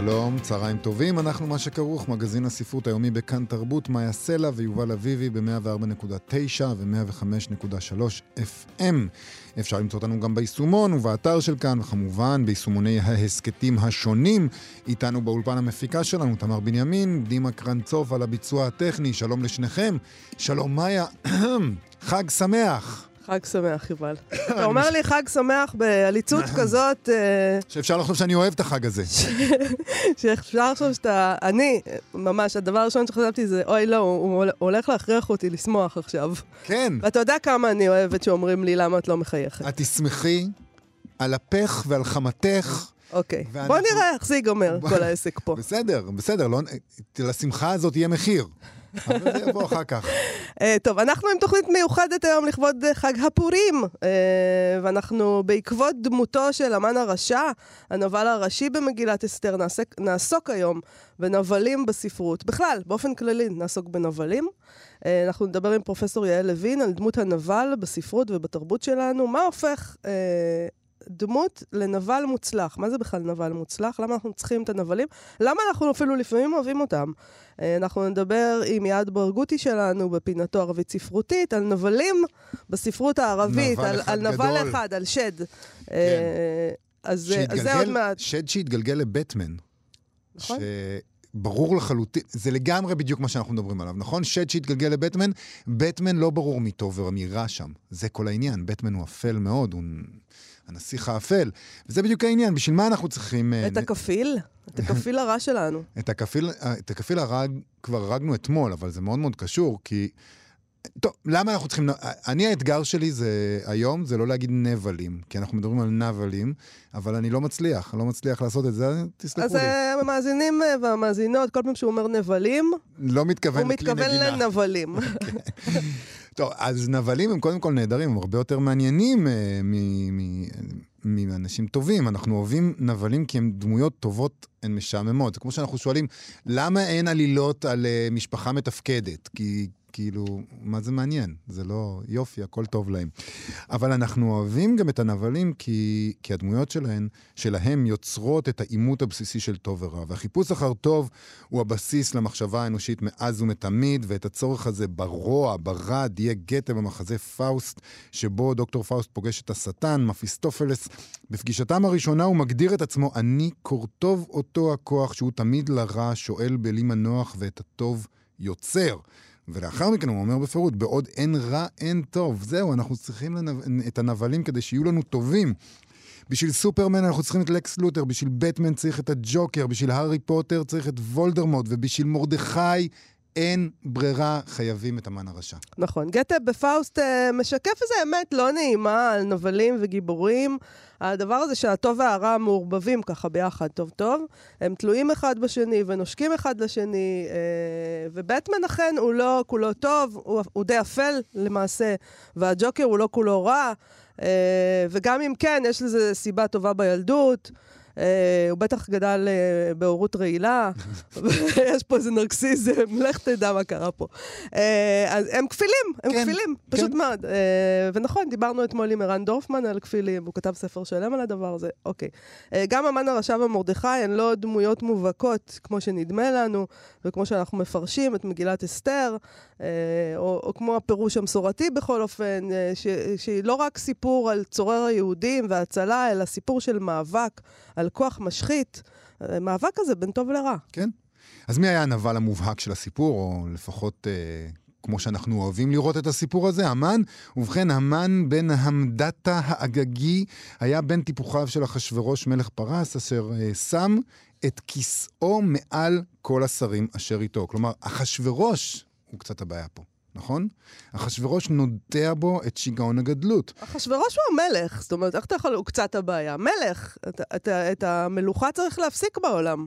שלום, צהריים טובים, אנחנו מה שכרוך, מגזין הספרות היומי בכאן תרבות, מאיה סלע ויובל אביבי ב-104.9 ו-105.3 FM. אפשר למצוא אותנו גם ביישומון ובאתר של כאן, וכמובן ביישומוני ההסכתים השונים. איתנו באולפן המפיקה שלנו, תמר בנימין, דימה קרנצוף על הביצוע הטכני, שלום לשניכם. שלום מאיה, חג שמח. חג שמח, יובל. אתה אומר לי חג שמח בעליצות כזאת... אה, שאפשר לחשוב שאני אוהב את החג הזה. שאפשר לחשוב שאתה... אני, ממש, הדבר הראשון שחשבתי זה, אוי לא, הוא הולך להכריח אותי לשמוח עכשיו. כן. ואתה יודע כמה אני אוהבת שאומרים לי למה את לא מחייכת. את תשמחי על אפך ועל חמתך. אוקיי. בוא נראה איך זה ייגמר, כל העסק פה. בסדר, בסדר, לא- לשמחה הזאת יהיה מחיר. אבל זה יבוא אחר כך. אה, טוב, אנחנו עם תוכנית מיוחדת היום לכבוד חג הפורים, אה, ואנחנו בעקבות דמותו של אמן הרשע, הנבל הראשי במגילת אסתר, נעסוק היום בנבלים בספרות. בכלל, באופן כללי נעסוק בנבלים. אה, אנחנו נדבר עם פרופסור יעל לוין על דמות הנבל בספרות ובתרבות שלנו. מה הופך דמות לנבל מוצלח. מה זה בכלל נבל מוצלח? למה אנחנו צריכים את הנבלים? למה אנחנו אפילו לפעמים אוהבים אותם? אה, אנחנו נדבר עם יעד ברגותי שלנו בפינתו ערבית ספרותית, על נבלים בספרות הערבית, על, על נבל גדול. אחד, על שד. כן. אה, אז, אז זה עוד מעט. שד שהתגלגל לבטמן. נכון. ש... ברור לחלוטין, זה לגמרי בדיוק מה שאנחנו מדברים עליו, נכון? שד שהתגלגל לבטמן, בטמן לא ברור מי טוב ומי רע שם. זה כל העניין, בטמן הוא אפל מאוד, הוא הנסיך האפל. וזה בדיוק העניין, בשביל מה אנחנו צריכים... אה, את uh, הכפיל? את הכפיל הרע שלנו. את הכפיל, אה, את הכפיל הרע כבר הרגנו אתמול, אבל זה מאוד מאוד קשור, כי... טוב, למה אנחנו צריכים... אני, האתגר שלי זה היום, זה לא להגיד נבלים, כי אנחנו מדברים על נבלים, אבל אני לא מצליח, לא מצליח לעשות את זה, תסלחו אז לי. אז המאזינים והמאזינות, כל פעם שהוא אומר נבלים, לא מתכוון. הוא מתכוון לנבלים. טוב, אז נבלים הם קודם כל נהדרים, הם הרבה יותר מעניינים אה, מאנשים טובים. אנחנו אוהבים נבלים כי הם דמויות טובות, הן משעממות. זה כמו שאנחנו שואלים, למה אין עלילות על uh, משפחה מתפקדת? כי, כאילו, מה זה מעניין? זה לא יופי, הכל טוב להם. אבל אנחנו אוהבים גם את הנבלים כי, כי הדמויות שלהם, שלהם יוצרות את העימות הבסיסי של טוב ורע. והחיפוש אחר טוב הוא הבסיס למחשבה האנושית מאז ומתמיד, ואת הצורך הזה ברוע, ברע, דייק גתה במחזה פאוסט, שבו דוקטור פאוסט פוגש את השטן, מפיסטופלס. בפגישתם הראשונה הוא מגדיר את עצמו, אני קורטוב אותו הכוח שהוא תמיד לרע שואף בלי מנוח ואת הטוב יוצר. ולאחר מכן הוא אומר בפירוט, בעוד אין רע, אין טוב. זהו, אנחנו צריכים לנב... את הנבלים כדי שיהיו לנו טובים. בשביל סופרמן אנחנו צריכים את לקס לותר, בשביל בטמן צריך את הג'וקר, בשביל הארי פוטר צריך את וולדמורט, ובשביל מרדכי אין ברירה, חייבים את המן הרשע. נכון. גתה בפאוסט אה, משקף איזה אמת לא נעימה על נבלים וגיבורים. הדבר הזה שהטוב והרע מעורבבים ככה ביחד טוב טוב, הם תלויים אחד בשני ונושקים אחד לשני, אה, ובטמן אכן הוא לא כולו טוב, הוא, הוא די אפל למעשה, והג'וקר הוא לא כולו רע, אה, וגם אם כן, יש לזה סיבה טובה בילדות. אה, הוא בטח גדל אה, בהורות רעילה, יש פה איזה נרקסיזם, לך תדע מה קרה פה. אה, אז הם כפילים, הם כן, כפילים, כן. פשוט מאוד. ונכון, דיברנו אתמול עם ערן דורפמן על כפילים, הוא כתב ספר שלם על הדבר הזה, אוקיי. גם אמן הרשע ומרדכי הן לא דמויות מובהקות, כמו שנדמה לנו, וכמו שאנחנו מפרשים את מגילת אסתר, או, או כמו הפירוש המסורתי בכל אופן, ש, שהיא לא רק סיפור על צורר היהודים והצלה, אלא סיפור של מאבק על כוח משחית, אה, מאבק כזה בין טוב לרע. כן. אז מי היה הנבל המובהק של הסיפור, או לפחות... אה... כמו שאנחנו אוהבים לראות את הסיפור הזה, המן. ובכן, המן בן המדתה האגגי היה בן טיפוחיו של אחשורוש מלך פרס, אשר אה, שם את כיסאו מעל כל השרים אשר איתו. כלומר, אחשורוש הוא קצת הבעיה פה. נכון? אחשורוש נודע בו את שיגעון הגדלות. אחשורוש הוא המלך, זאת אומרת, איך אתה יכול, הוא קצת הבעיה. מלך, את, את, את המלוכה צריך להפסיק בעולם.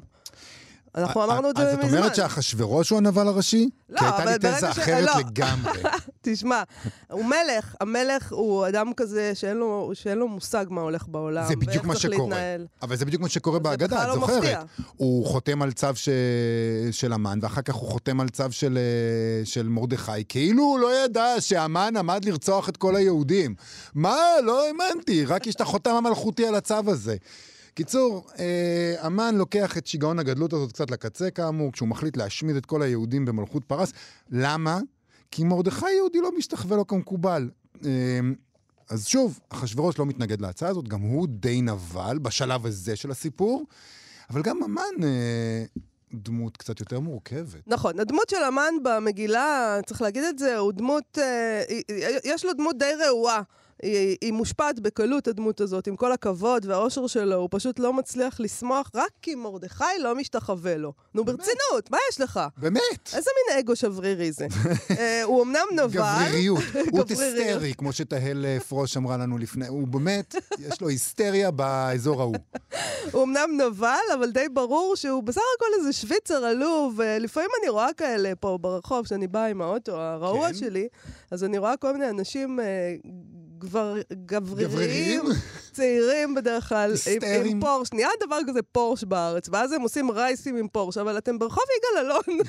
אנחנו אמרנו את זה אז מזמן. את אומרת שאחשוורוש הוא הנבל הראשי? לא, כי הייתה לי תזה אחרת לא. לגמרי. תשמע, הוא מלך, המלך הוא אדם כזה שאין לו, שאין לו מושג מה הולך בעולם. זה בדיוק מה שקורה. אבל זה בדיוק מה שקורה בהגדה, את לא זוכרת. הוא חותם על צו. של המן, ואחר כך הוא חותם על צו של, אה, של מרדכי, כאילו הוא לא ידע שהמן עמד לרצוח את כל היהודים. מה? לא האמנתי, רק יש את החותם המלכותי על הצו הזה. קיצור, אה, המן לוקח את שיגעון הגדלות הזאת קצת לקצה, כאמור, כשהוא מחליט להשמיד את כל היהודים במלכות פרס. למה? כי מרדכי יהודי לא משתחווה לו כמקובל. אה, אז שוב, אחשוורוש לא מתנגד להצעה הזאת, גם הוא די נבל בשלב הזה של הסיפור, אבל גם המן אה, דמות קצת יותר מורכבת. נכון, הדמות של המן במגילה, צריך להגיד את זה, הוא דמות, אה, יש לו דמות די רעועה. היא, היא מושפעת בקלות, הדמות הזאת, עם כל הכבוד והאושר שלו, הוא פשוט לא מצליח לשמוח רק כי מרדכי לא משתחווה לו. נו, ברצינות, מה יש לך? באמת! איזה מין אגו שברירי זה. אה, הוא אמנם נבל, גבריריות. הוא. היסטרי, כמו שתהל אה, פרוש אמרה לנו לפני. הוא באמת, יש לו היסטריה באזור ההוא. הוא אמנם נבל, אבל די ברור שהוא בסך הכל איזה שוויצר עלוב. אה, לפעמים אני רואה כאלה פה ברחוב, כשאני באה עם האוטו הרעוע כן? שלי, אז אני רואה כל מיני אנשים אה, גבר, גבריריים, גבריריים? צעירים בדרך כלל, עם. עם פורש. נהיה דבר כזה פורש בארץ, ואז הם עושים רייסים עם פורש, אבל אתם ברחוב יגאל אלון.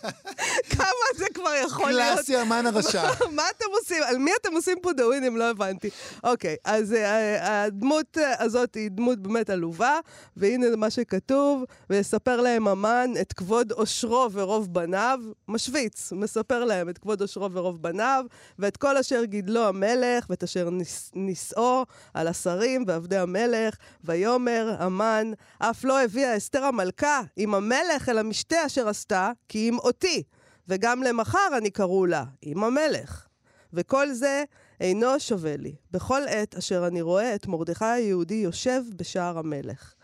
כמה זה כבר יכול להיות? קלאסי המן הרשע. מה אתם עושים? על מי אתם עושים פה דאווינים? לא הבנתי. אוקיי, אז אה, הדמות הזאת היא דמות באמת עלובה, והנה מה שכתוב, ויספר להם המן את כבוד עושרו ורוב בניו, משוויץ, מספר להם את כבוד עושרו ורוב בניו, ואת כל אשר גידלו המלך, ואת אשר ניס- נישאו על השרים ועבדי המלך, ויאמר המן, אף לא הביאה אסתר המלכה עם המלך אל המשתה אשר עשתה, כי אם אותי. וגם למחר אני קראו לה, עם המלך. וכל זה אינו שווה לי, בכל עת אשר אני רואה את מרדכי היהודי יושב בשער המלך.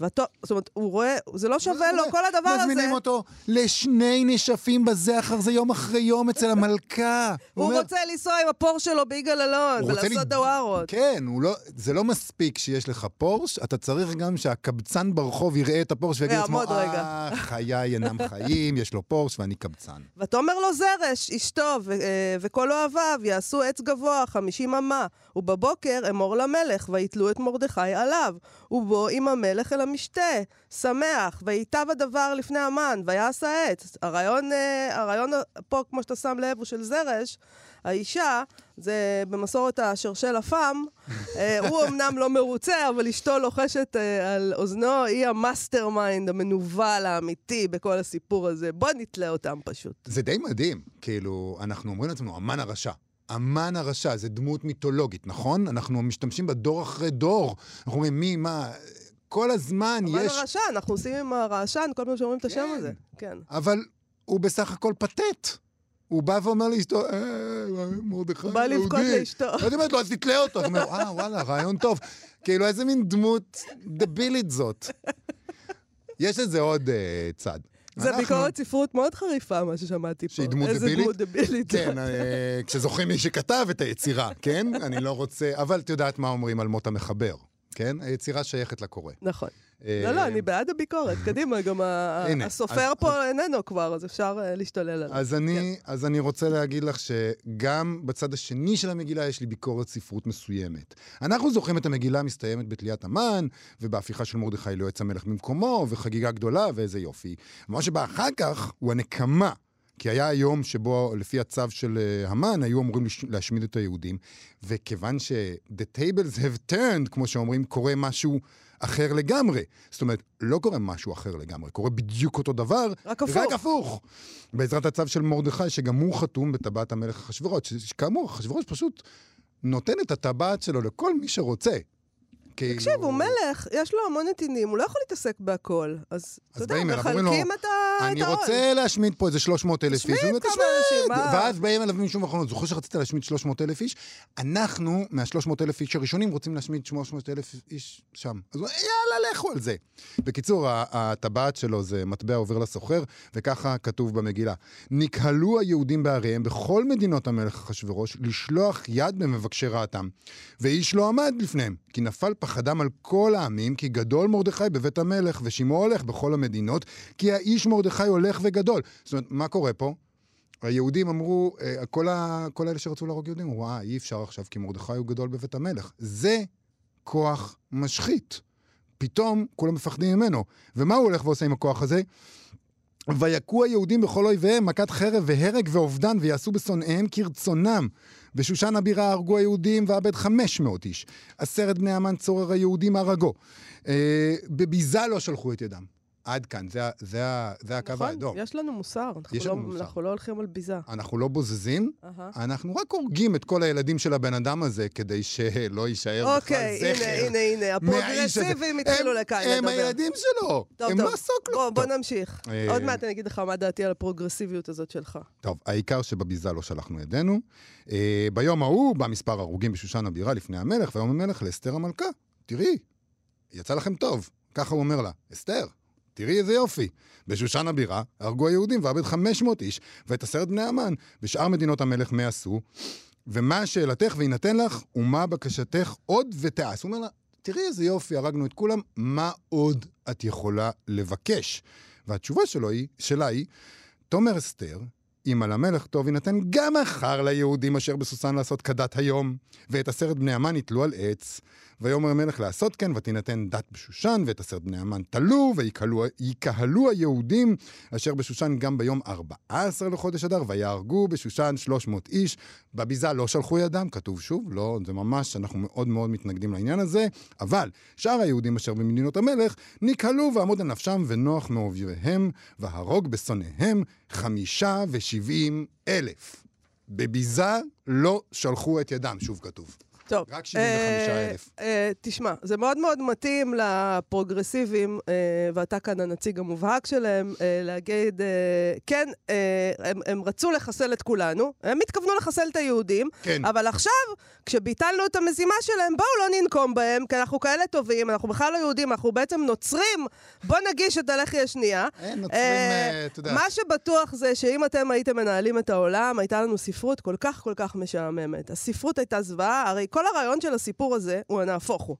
ואתו, זאת אומרת, הוא רואה, זה לא שווה לו, כל הדבר הזה. מזמינים אותו לשני נשפים בזה אחר זה יום אחרי יום אצל המלכה. הוא רוצה לנסוע עם הפור שלו ביגאל אלון, ולעשות דווארות. כן, לא, זה לא מספיק שיש לך פורש, אתה צריך גם שהקבצן ברחוב יראה את הפורש ויגיד לעצמו, יעמוד רגע." אה, חיי אינם חיים, יש לו פורש ואני קבצן. ותאמר לו זרש, אשתו, אה, וכל אוהביו יעשו עץ גבוה, חמישים אמה, ובבוקר אמור למלך, ויתלו את מרדכי עליו, ובוא עם המלך אל המשתה, שמח, וייטב הדבר לפני המן, ויעש העץ. הרעיון, אה, הרעיון פה, כמו שאתה שם לב, הוא של זרש. האישה, זה במסורת ה cherchez la femme, אה, הוא אמנם לא מרוצה, אבל אשתו לוחשת אה, על אוזנו, היא ה mastermind, המנוול האמיתי בכל הסיפור הזה. בוא נתלה אותם פשוט. זה די מדהים, כאילו, אנחנו אומרים לעצמנו, המן הרשע. המן הרשע, זה דמות מיתולוגית, נכון? אנחנו משתמשים בה דור אחרי דור. אנחנו אומרים, מי, מה, כל הזמן המן יש... הרעשן, אנחנו עושים עם הרעשן כל פעם שאומרים את השם כן. הזה. כן. אבל הוא בסך הכל פתט. הוא בא ואומר לאשתו, אה, מרדכי הוא בא לבכות יהודי." לאשתו. אז היא אומרת לו, אז תתלה אותו. אז הוא אומר, אה, וואלה, רעיון טוב. כאילו, איזה מין דמות דבילית זאת. יש לזה עוד אה, צד. זה ביקורת ספרות מאוד חריפה, מה ששמעתי פה. שהיא דמות איזה דבילית? דמות דבילית. כן, אה, כשזוכרים מי שכתב את היצירה, כן? אני לא רוצה... אבל את יודעת מה אומרים על מות המחבר, כן? היצירה שייכת לקורא. נכון. לא, לא, אני בעד הביקורת. קדימה, גם הסופר פה איננו כבר, אז אפשר אה, להשתולל עליו. אז אני, אז אני רוצה להגיד לך שגם בצד השני של המגילה יש לי ביקורת ספרות מסוימת. אנחנו זוכרים את המגילה מסתיימת בתליית המן, ובהפיכה של מרדכי ליועץ המלך במקומו, וחגיגה גדולה, ואיזה יופי. מה שבא אחר כך הוא הנקמה. כי היה היום שבו, לפי הצו של אה, המן, היו אמורים לש- להשמיד את היהודים, וכיוון ש-the tables have turned, כמו שאומרים, קורה משהו אחר לגמרי. זאת אומרת, לא קורה משהו אחר לגמרי, קורה בדיוק אותו דבר, רק הפוך. רק הפוך. בעזרת הצו של מרדכי, שגם הוא חתום בטבעת המלך אחשוורוש, ש- שכאמור, אחשוורוש פשוט נותן את הטבעת שלו לכל מי שרוצה. כאילו... תקשיב, הוא מלך, יש לו המון נתינים, הוא לא יכול להתעסק בהכל. אז אתה יודע, מחלקים לו, את ה- אני. רוצה להשמיד פה איזה 300 אלף איש. תשמיד כמה. אנשים, מה? ואז באים אליו משום אחרונות, זוכר שרצית להשמיד 300 אלף איש? אנחנו, מה-300 אלף איש הראשונים, רוצים להשמיד 300 אלף איש שם. אז הוא אומר, יאללה, לכו על זה. בקיצור, הטבעת שלו זה מטבע עובר לסוחר, וככה כתוב במגילה. נקהלו היהודים בעריהם בכל מדינות המלך אחשורוש לשלוח יד במבקשי רעתם. ואיש לא עמד לפניהם, כי נפל פחדם על כל העמים, כי גדול מרדכי בבית המלך, ושמעו הולך בכל המדינות, כי האיש מרדכי הולך וגדול. זאת אומרת, מה קורה פה? היהודים אמרו, אה, כל, ה, כל אלה שרצו להרוג יהודים, אמרו, אה, אי אפשר עכשיו, כי מרדכי הוא גדול בבית המלך. זה כוח משחית. פתאום כולם מפחדים ממנו. ומה הוא הולך ועושה עם הכוח הזה? ויכו היהודים בכל אויביהם, מכת חרב והרג ואובדן, ויעשו בשונאיהם כרצונם. בשושן הבירה הרגו היהודים ואבד 500 איש. עשרת בני המן צורר היהודים הרגו. אה, בביזה לא שלחו את ידם. עד כאן, זה, זה, זה הקו נכון, האדום. יש לנו מוסר. אנחנו יש לא- לנו מוסר. אנחנו לא הולכים על ביזה. אנחנו לא בוזזים, אהה. אנחנו רק הורגים את כל הילדים של הבן אדם הזה, כדי שלא יישאר בכלל אוקיי, זכר. הנה, הנה, הנה, הזה. הפרוגרסיבים התחילו הם- לכאן הם לדבר. הילדים שלו, טוב, הם טוב. לא כלום. בוא, בוא. נמשיך. אה, עוד מעט אני אגיד לך מה דעתי על הפרוגרסיביות הזאת שלך. טוב, העיקר שבביזה לא שלחנו ידינו. אה, ביום ההוא בא מספר הרוגים בשושן הבירה לפני המלך, ויאמר המלך לאסתר המלכה, תראי, יצא לכם טוב. ככה הוא אומר לה, אסתר, תראי איזה יופי. בשושן הבירה הרגו היהודים ואבד 500 איש, ואת עשרת בני המן. בשאר מדינות המלך מה עשו? ומה שאלתך ויינתן לך, ומה בקשתך עוד ותעש. הוא אומר לה, תראי איזה יופי, הרגנו את כולם, מה עוד את יכולה לבקש? והתשובה שלו היא, שלה היא, תאמר אסתר, אם על המלך טוב יינתן גם מחר ליהודים אשר בסוסן לעשות כדת היום, ואת עשרת בני המן יתלו על עץ. ויאמר המלך לעשות כן, ותינתן דת בשושן, ואת עשרת בני המן תלו, ויקהלו היהודים אשר בשושן גם ביום 14 לחודש אדר, ויהרגו בשושן 300 איש. בביזה לא שלחו ידם, כתוב שוב, לא, זה ממש, אנחנו מאוד מאוד מתנגדים לעניין הזה, אבל שאר היהודים אשר במדינות המלך נקהלו ועמוד על נפשם ונוח מאויביהם, והרוג בשונאיהם חמישה ושבעים אלף. בביזה לא שלחו את ידם, שוב כתוב. טוב. רק 75,000. אה, אה, תשמע, זה מאוד מאוד מתאים לפרוגרסיבים, אה, ואתה כאן הנציג המובהק שלהם, אה, להגיד, אה, כן, אה, הם, הם רצו לחסל את כולנו, הם התכוונו לחסל את היהודים, כן. אבל עכשיו, כשביטלנו את המזימה שלהם, בואו לא ננקום בהם, כי אנחנו כאלה טובים, אנחנו בכלל לא יהודים, אנחנו בעצם נוצרים, בואו נגיש את הלחי השנייה. אין, נוצרים, אה, אה, אתה יודע. מה שבטוח זה שאם אתם הייתם מנהלים את העולם, הייתה לנו ספרות כל כך כל כך משעממת. הספרות הייתה זוועה, הרי כל הרעיון של הסיפור הזה הוא הנהפוך הוא.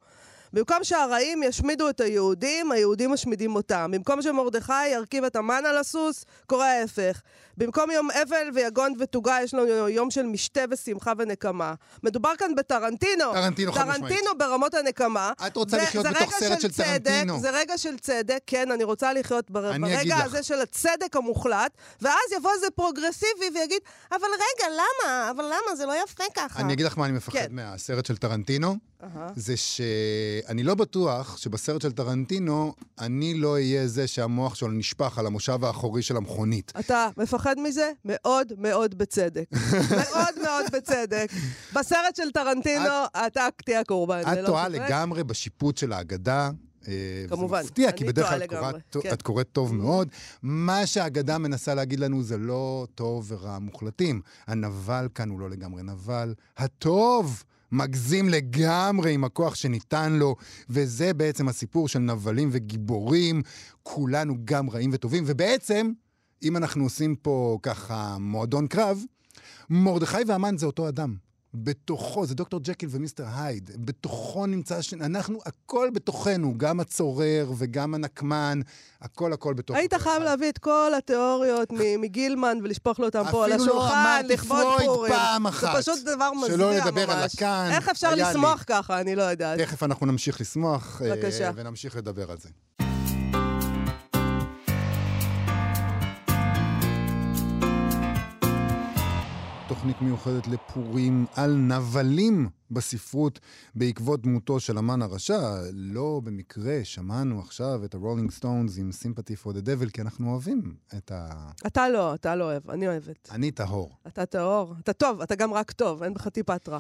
במקום שהרעים ישמידו את היהודים, היהודים משמידים אותם. במקום שמרדכי ירכיב את המן על הסוס, קורה ההפך. במקום יום אבל ויגון ותוגה, יש לנו יום של משתה ושמחה ונקמה. מדובר כאן בטרנטינו. טרנטינו, חד משמעית. טרנטינו ברמות הנקמה. את רוצה זה- לחיות זה בתוך סרט של צדק, טרנטינו. זה רגע של צדק, כן, אני רוצה לחיות בר... אני ברגע לך. הזה של הצדק המוחלט, ואז יבוא איזה פרוגרסיבי ויגיד, אבל רגע, למה? אבל למה? זה לא יפה ככה. אני אגיד לך מה אני מפחד כן. מהסרט של טרנטינו. זה שאני לא בטוח שבסרט של טרנטינו, אני לא אהיה זה שהמוח שלו נשפך על המושב האחורי של המכונית. אתה מפחד מזה? מאוד מאוד בצדק. מאוד מאוד בצדק. בסרט של טרנטינו, אתה תהיה קורבן. את ללא טועה. לגמרי בשיפוט של ההגדה. אה, כמובן, זה מפתיע, כי בדרך כלל את קוראת- כן. את קוראת טוב מאוד. מה שהאגדה מנסה להגיד לנו זה לא טוב ורע מוחלטים. הנבל כאן הוא לא לגמרי נבל. הטוב מגזים לגמרי עם הכוח שניתן לו, וזה בעצם הסיפור של נבלים וגיבורים, כולנו גם רעים וטובים, ובעצם, אם אנחנו עושים פה ככה מועדון קרב, מרדכי והמן זה אותו אדם. בתוכו, זה דוקטור ג'קיל ומיסטר הייד, בתוכו נמצא, ש... אנחנו, הכל בתוכנו, גם הצורר וגם הנקמן, הכל הכל בתוכו. היית חייב להביא את כל התיאוריות מגילמן ולשפוך לו אותם פה על אפילו לא השולחן, אמרתי לכבוד פרויד פורים. פעם אחת. זה פשוט דבר מזוויע שלא ממש. לדבר על לקאן, איך אפשר היה לי. לשמוח ככה? אני לא יודעת. תכף אנחנו נמשיך לשמוח, אה, בבקשה. ונמשיך לדבר על זה. תוכנית מיוחדת לפורים על נבלים בספרות בעקבות דמותו של אמן הרשע. לא במקרה שמענו עכשיו את הרולינג סטונס עם Sympathy for the Devil, כי אנחנו אוהבים את ה... אתה לא, אתה לא אוהב, אני אוהבת. אני טהור. אתה טהור, אתה טוב, אתה גם רק טוב, אין בך טיפת רע.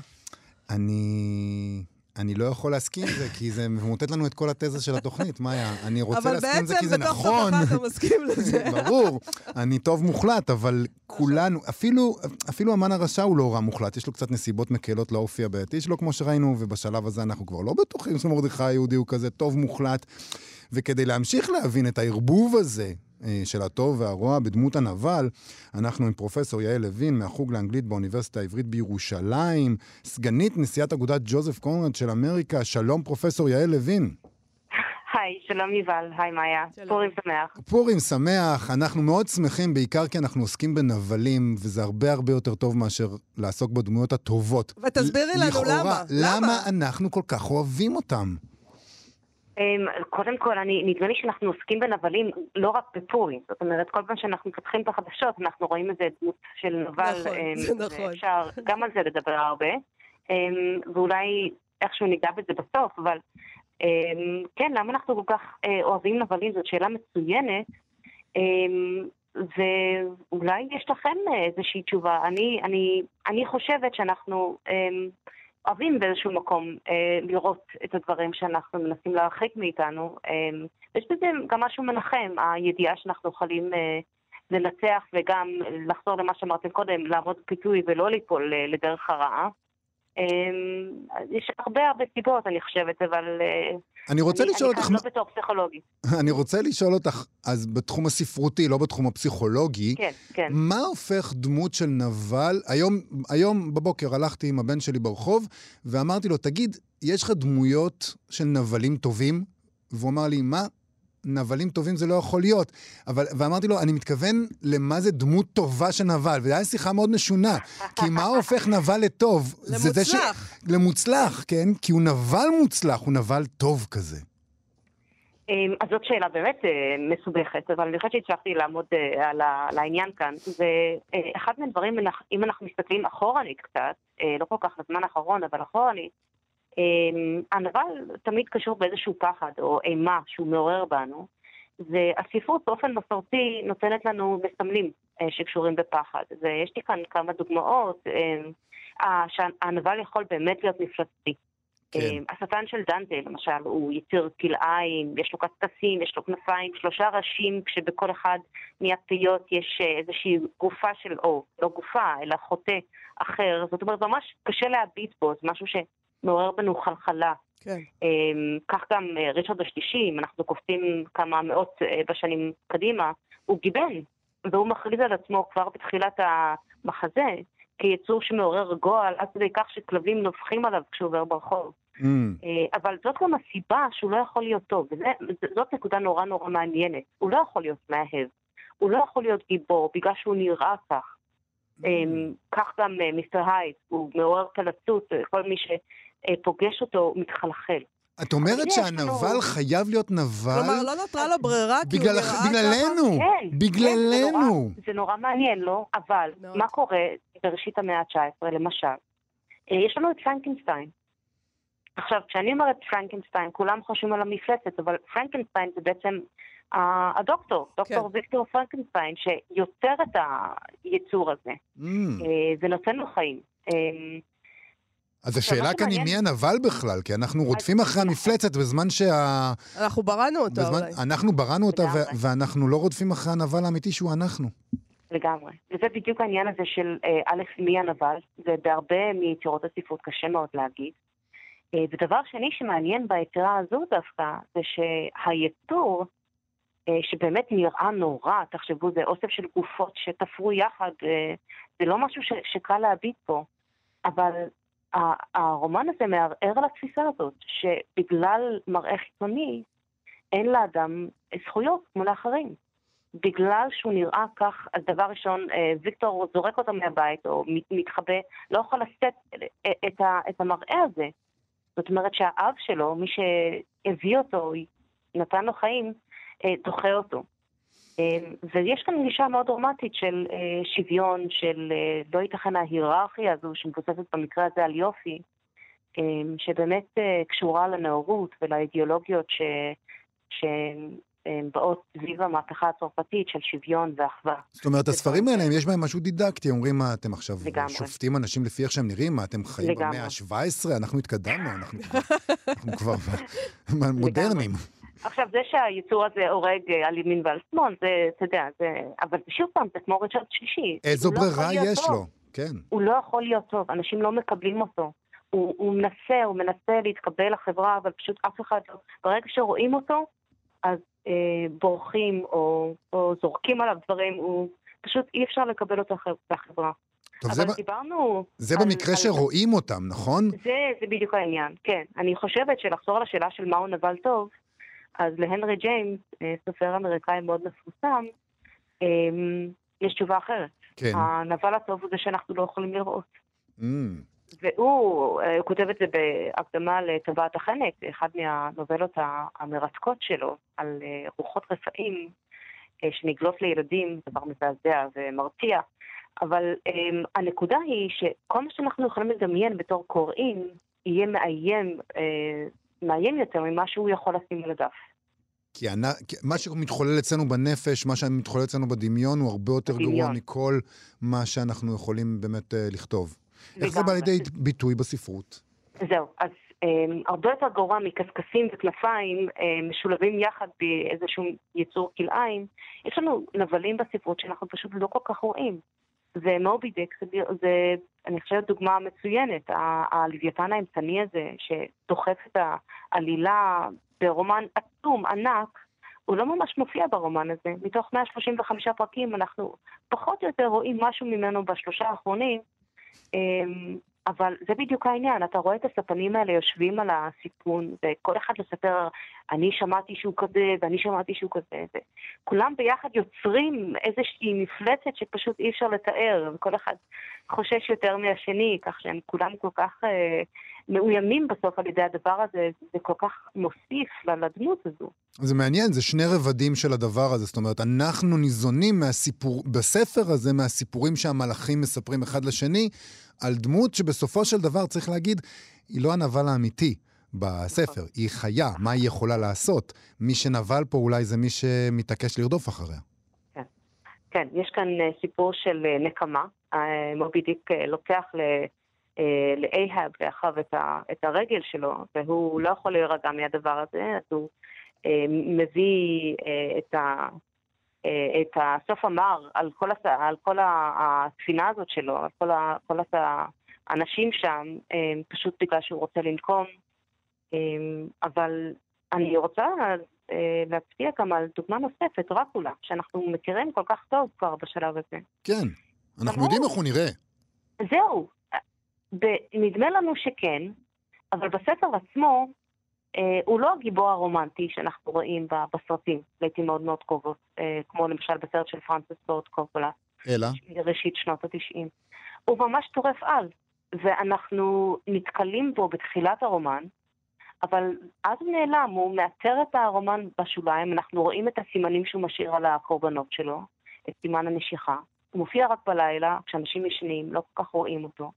אני... אני לא יכול להסכים עם זה, כי זה ממוטט לנו את כל התזה של התוכנית, מאיה. אני רוצה אבל להסכים עם זה כי בעצם זה בתוך נכון. תוכך אתה מסכים לזה. ברור, אני טוב מוחלט, אבל כולנו, אפילו, אפילו המן הרשע הוא לא רע מוחלט, יש לו קצת נסיבות מקלות לאופי הבעייתי שלו, כמו שראינו, ובשלב הזה אנחנו כבר לא בטוחים שמרדכי היהודי הוא כזה טוב מוחלט. וכדי להמשיך להבין את הערבוב הזה של הטוב והרוע בדמות הנבל, אנחנו עם פרופסור יעל לוין מהחוג לאנגלית באוניברסיטה העברית בירושלים, סגנית נשיאת אגודת ג'וזף קונרד של אמריקה, שלום פרופסור יעל לוין. היי, שלום יובל, היי מאיה. שלום. פורים שמח. פורים שמח, אנחנו מאוד שמחים, בעיקר כי אנחנו עוסקים בנבלים, וזה הרבה הרבה יותר טוב מאשר לעסוק בדמויות הטובות. ותסבירי לנו לכאורה, למה. למה למה? אנחנו כל כך אוהבים אותם? אמ, קודם כל, אני, נדמה לי שאנחנו עוסקים בנבלים לא רק בפורים. זאת אומרת, כל פעם שאנחנו מפתחים את החדשות, אנחנו רואים איזה דמות של נבל. נכון, אמ, נכון. ואפשר גם על זה לדבר הרבה. אמ, ואולי איכשהו ניגע בזה בסוף, אבל כן, למה אנחנו כל כך אה, אוהבים נבלים? זאת שאלה מצוינת. ואולי יש לכם אה, איזושהי תשובה. אני, אני, אני חושבת שאנחנו אוהבים באיזשהו מקום אה, לראות את הדברים שאנחנו מנסים להרחיק מאיתנו. אמ, יש בזה גם משהו מנחם, הידיעה שאנחנו יכולים אה, לנצח וגם לחזור למה שאמרתם קודם, לעמוד בפיתוי ולא ליפול אה, לדרך הרעה. אמ, יש הרבה הרבה סיבות, אני חושבת, אבל... אה, אני רוצה אני, לשאול אני אותך, כאן לא בתור פסיכולוגית. אני רוצה לשאול אותך, אז בתחום הספרותי, לא בתחום הפסיכולוגי, כן, כן. מה הופך דמות של נבל? היום, היום בבוקר הלכתי עם הבן שלי ברחוב, ואמרתי לו, תגיד, יש לך דמויות של נבלים טובים? והוא אמר לי, מה? נבלים טובים זה לא יכול להיות. אבל, ואמרתי לו, אני מתכוון למה זה דמות טובה של נבל, וזו הייתה שיחה מאוד משונה. כי מה הופך נבל לטוב? זה זה ש- למוצלח. למוצלח, כן? כי הוא נבל מוצלח, הוא נבל טוב כזה. אמ, אז זאת שאלה באמת אה, מסובכת, אבל אני חושבת שהצלחתי לעמוד אה, על ה- על העניין כאן. זה אה, אחד מהדברים, אם אנחנו מסתכלים אחורנית קצת, לא כל כך לזמן האחרון, אבל אחורנית, הנבל תמיד קשור באיזשהו פחד או אימה שהוא מעורר בנו, והספרות באופן מסורתי נותנת לנו מסמלים אה, שקשורים בפחד. ויש לי כאן כמה דוגמאות. אמ, שהנבל יכול באמת להיות מפלצתי. כן. אה, השטן של דנטה, למשל, הוא יציר כלאיים, יש לו קשקשים, יש לו כנפיים, שלושה ראשים, כשבכל אחד מהפיות יש אה, איזושהי גופה של, או לא גופה, אלא חוטא אחר. זאת אומרת, ממש קשה להביט בו, זה משהו שמעורר בנו חלחלה. כן. אה, כך גם אה, ריצ'רד השלישי, אם אנחנו קופצים כמה מאות אה, בשנים קדימה, הוא גיבן, והוא מכריז על עצמו כבר בתחילת המחזה כיצור שמעורר גועל, עד כדי כך שכלבים נובחים עליו כשהוא עובר ברחוב. Mm. אה, אבל זאת גם הסיבה שהוא לא יכול להיות טוב, וזאת נקודה נורא נורא מעניינת. הוא לא יכול להיות מאהב, הוא לא יכול להיות גיבור בגלל שהוא נראה כך. Mm. אה, כך גם מיסטר הייד, הוא מעורר פלצות, כל מי שפוגש אותו מתחלחל. את אומרת שהנבל לנו- חייב להיות נבל? כלומר, לא נותרה לו ברירה, כי הוא בגלל, נראה ככה. בגללנו, כן, כן, בגללנו. זה נורא, זה נורא מעניין, לא? אבל מאוד. מה קורה בראשית המאה ה-19, למשל? אה, יש לנו את פרנקנשטיין. עכשיו, כשאני אומרת פרנקנשטיין, כולם חושבים על המפלצת, אבל פרנקנשטיין זה בעצם אה, הדוקטור, דוקטור כן. ויקטור פרנקנשטיין, שיוצר את היצור הזה, Mm. אה, ונותן לו חיים. אה, אז השאלה כאן היא מי הנבל בכלל, כי אנחנו רודפים אחרי המפלצת בזמן שה... אנחנו בראנו אותו בזמן... אולי. אנחנו בראנו אותה ו... ואנחנו לא רודפים אחרי הנבל האמיתי שהוא אנחנו. לגמרי. וזה בדיוק העניין הזה של אה, א', מי הנבל, ובהרבה מיצירות הספרות קשה מאוד להגיד. אה, ודבר שני שמעניין ביצירה הזו דווקא, זה שהיצור, אה, שבאמת נראה נורא, תחשבו, זה אוסף של גופות שתפרו יחד, אה, זה לא משהו שקל להביט בו, אבל הרומן הזה מערער על התפיסה הזאת, שבגלל מראה חיצוני, אין לאדם זכויות כמו לאחרים. בגלל שהוא נראה כך, אז דבר ראשון, אה, ויקטור זורק אותו מהבית או מת- מתחבא, לא יכול לשאת אה, את, את המראה הזה. זאת אומרת שהאב שלו, מי שהביא אותו, נתן לו חיים, אה, דוחה אותו. אה, ויש כאן גישה מאוד דרמטית של אה, שוויון, של אה, לא ייתכן ההיררכיה הזו שמבוססת במקרה הזה על יופי, אה, שבאמת אה, קשורה לנאורות ולאידיאולוגיות ש... ש... הם באות סביב המהפכה הצרפתית של שוויון ואחווה. זאת אומרת, הספרים האלה, יש בהם משהו דידקטי. אומרים, מה, אתם עכשיו לגמרי. שופטים אנשים לפי איך שהם נראים? מה, אתם חיים. במאה ה-17? אנחנו התקדמנו, אנחנו כבר מודרניים. עכשיו, זה שהיצור הזה הורג אה, על ימין ועל שמאל, זה, אתה יודע, זה... אבל שוב פעם, זה כמו ריצ'רד שלישי. איזו הוא לא ברירה להיות יש טוב. לו? כן. הוא לא יכול להיות טוב, אנשים לא מקבלים אותו. הוא, הוא מנסה, הוא מנסה להתקבל לחברה, אבל פשוט אף אחד לא... ברגע שרואים אותו, אז אה, בורחים או, או זורקים עליו דברים, הוא פשוט אי אפשר לקבל אותו לחברה. טוב, זה אבל ב- דיברנו... זה על- במקרה על- שרואים אותם, נכון? זה, זה בדיוק העניין, כן. אני חושבת שלחזור לשאלה של מהו נבל טוב, אז להנרי ג'יימס, אה, סופר אמריקאי מאוד מפורסם, אה, יש תשובה אחרת. כן. הנבל הטוב הוא זה שאנחנו לא יכולים לראות. Mm, והוא אה, כותב את זה בהקדמה לטבעת החנק, אחת מהנובלות המרתקות שלו, על רוחות רפאים שנגלות לילדים, דבר מזעזע ומרתיע. אבל אה, הנקודה היא שכל מה שאנחנו יכולים לדמיין בתור קוראים, יהיה מאיים, אה, מאיים יותר ממה שהוא יכול לשים על הדף. כי כי מה שמתחולל אצלנו בנפש, מה שמתחולל אצלנו בדמיון, הוא הרבה יותר גרוע בדמיון. מכל מה שאנחנו יכולים באמת אה, לכתוב. איך זה בא. לידי ביטוי בספרות? זהו, אז um, הרבה יותר גרוע מקשקשים וכנפיים um, משולבים יחד באיזשהו יצור כלאיים. יש לנו נבלים בספרות שאנחנו פשוט לא כל כך רואים. ומובי דיק זה, זה, אני חושבת, דוגמה מצוינת. הלוויתן האמצעני הזה, שדוחף את העלילה ברומן עצום, ענק, הוא לא ממש מופיע ברומן הזה. מתוך 135 פרקים אנחנו פחות או יותר רואים משהו ממנו בשלושה האחרונים. אבל זה בדיוק העניין, אתה רואה את הספנים האלה יושבים על הסיפון, וכל אחד מספר, אני שמעתי שהוא כזה, ואני שמעתי שהוא כזה, וכולם ביחד יוצרים איזושהי מפלצת שפשוט אי אפשר לתאר, וכל אחד חושש יותר מהשני, כך שהם כולם כל כך אה, מאוימים בסוף על ידי הדבר הזה, זה כל כך מוסיף לדמות הזו. זה מעניין, זה שני רבדים של הדבר הזה. זאת אומרת, אנחנו ניזונים מהסיפור, בספר הזה, מהסיפורים שהמלאכים מספרים אחד לשני, על דמות שבסופו של דבר, צריך להגיד, היא לא הנבל האמיתי בספר, היא חיה, מה היא יכולה לעשות. מי שנבל פה אולי זה מי שמתעקש לרדוף אחריה. כן, יש כאן אה, סיפור של אה, נקמה. אה, מובי דיק לוקח ל- לאחיו את, הרגל שלו, והוא לא יכול להירגע מהדבר הזה, אז הוא מביא אה, את, ה, אה, את הסוף המר על כל, הס, על כל הספינה הזאת שלו, על כל, ה, כל הס- האנשים שם, אה, פשוט בגלל שהוא רוצה לנקום. אה, אבל אני רוצה אה, להצביע גם על דוגמה נוספת, דרקולה, שאנחנו מכירים כל כך טוב כבר בשלב הזה. כן, אנחנו. יודעים איך הוא נראה. זהו, נדמה לנו שכן, אבל בספר עצמו אה, הוא לא הגיבור הרומנטי שאנחנו רואים בסרטים, לעיתים מאוד מאוד קרובות, אה, כמו למשל בסרט של פרנסס פורט קופולה, אלא, ראשית שנות התשעים. הוא ממש טורף על, ואנחנו נתקלים בו בתחילת הרומן, אבל אז הוא נעלם, הוא מאתר את הרומן בשוליים, אנחנו רואים את הסימנים שהוא משאיר על הקורבנות שלו, את סימן הנשיכה. הוא מופיע רק בלילה, כשאנשים ישנים, לא כל כך רואים אותו.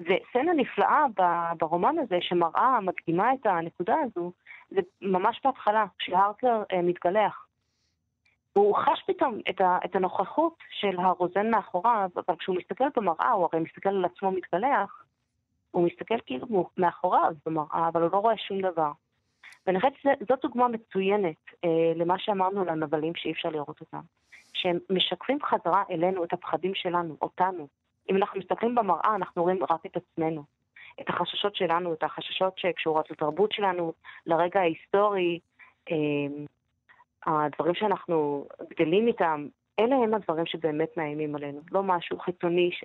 וסצנה נפלאה ב- ברומן הזה, שמראה, מקדימה את הנקודה הזו, זה ממש בהתחלה, כשהרקר אה, מתגלח. הוא חש פתאום את, ה, את הנוכחות של הרוזן מאחוריו, אבל כשהוא מסתכל במראה, הוא הרי מסתכל על עצמו מתגלח, הוא מסתכל כאילו מאחוריו במראה, אבל הוא לא רואה שום דבר. ואני חושבת שזאת דוגמה מצוינת אה, למה שאמרנו על הנבלים שאי אפשר לראות אותם. שהם משקפים חזרה אלינו את הפחדים שלנו, אותנו. אם אנחנו מסתכלים במראה, אנחנו רואים רק את עצמנו. את החששות שלנו, את החששות שקשורות לתרבות שלנו, לרגע ההיסטורי, אה, הדברים שאנחנו גדלים איתם, אלה הם הדברים שבאמת מאיימים עלינו, לא משהו חיצוני ש...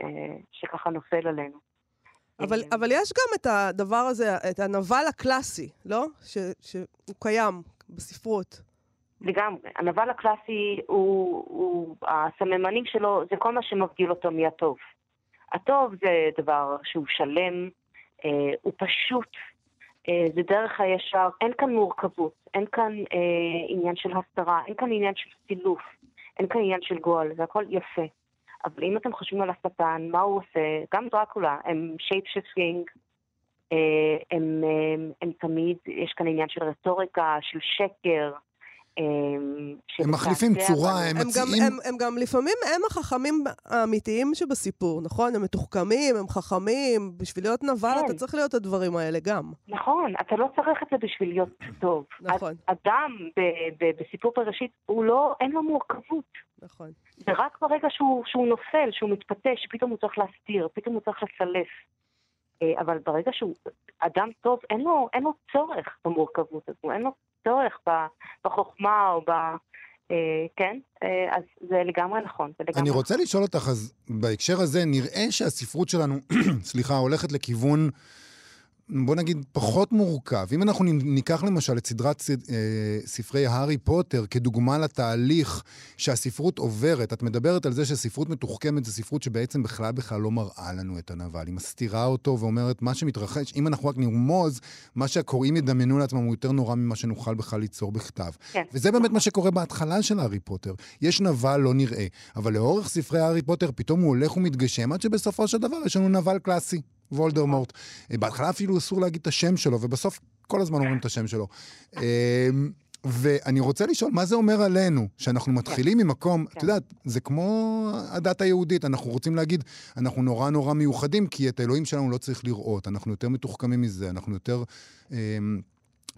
שככה נופל עלינו. אבל, אה, אבל יש גם את הדבר הזה, את הנבל הקלאסי, לא? ש, שהוא קיים בספרות. לגמרי. הנבל הקלאסי, הוא, הוא, הסממנים שלו, זה כל מה שמבדיל אותו מהטוב. הטוב זה דבר שהוא שלם, אה, הוא פשוט, אה, זה דרך הישר, אין כאן מורכבות, אין כאן אה, עניין של הסתרה, אין כאן עניין של סילוף, אין כאן עניין של גועל, זה הכל יפה. אבל אם אתם חושבים על השטן, מה הוא עושה, גם דרקולה, הם shape shifting, הם, הם, הם תמיד, יש כאן עניין של רטוריקה, של שקר, אה, הם מחליפים צורה. הם הם גם, מציעים... הם, הם גם לפעמים, הם החכמים האמיתיים שבסיפור, נכון? הם מתוחכמים, הם חכמים, בשביל להיות נבל כן. אתה צריך להיות הדברים האלה גם. נכון, אתה לא צריך את זה בשביל להיות טוב. נכון. אדם ב- ב- בסיפור בראשית, הוא לא, אין לו מורכבות. נכון. זה רק ברגע שהוא, שהוא נופל, שהוא מתפתה, שפתאום הוא צריך להסתיר, פתאום הוא צריך לסלף. אה, אבל ברגע שהוא אדם טוב, אין לו, אין לו צורך במורכבות הזו, אין לו צורך בחוכמה או ב... אה, כן? אה, אז זה לגמרי נכון. זה לגמרי אני רוצה לשאול אותך, אז בהקשר הזה, נראה שהספרות שלנו, סליחה, הולכת לכיוון, בוא נגיד, פחות מורכב. אם אנחנו ניקח למשל את סדרת סד- אה, ספרי הארי פוטר כדוגמה לתהליך שהספרות עוברת, את מדברת על זה שספרות מתוחכמת זה ספרות שבעצם בכלל בכלל לא מראה לנו את הנבל. היא מסתירה אותו ואומרת, מה שמתרחש, אם אנחנו רק נרמוז, מה שהקוראים ידמיינו לעצמם הוא יותר נורא ממה שנוכל בכלל ליצור בכתב. כן. וזה באמת מה שקורה בהתחלה של הארי פוטר. יש נבל לא נראה, אבל לאורך ספרי הארי פוטר פתאום הוא הולך ומתגשם, עד שבסופו של דבר יש לנו נבל קלאסי, וולדרמורט. אה, בהתחלה אפילו אסור להגיד את השם שלו, ובסוף כל הזמן אומרים את השם שלו. אה, ואני רוצה לשאול, מה זה אומר עלינו? שאנחנו מתחילים ממקום, את יודעת, זה כמו הדת היהודית, אנחנו רוצים להגיד, אנחנו נורא נורא מיוחדים, כי את האלוהים שלנו לא צריך לראות, אנחנו יותר מתוחכמים מזה, אנחנו יותר... אה,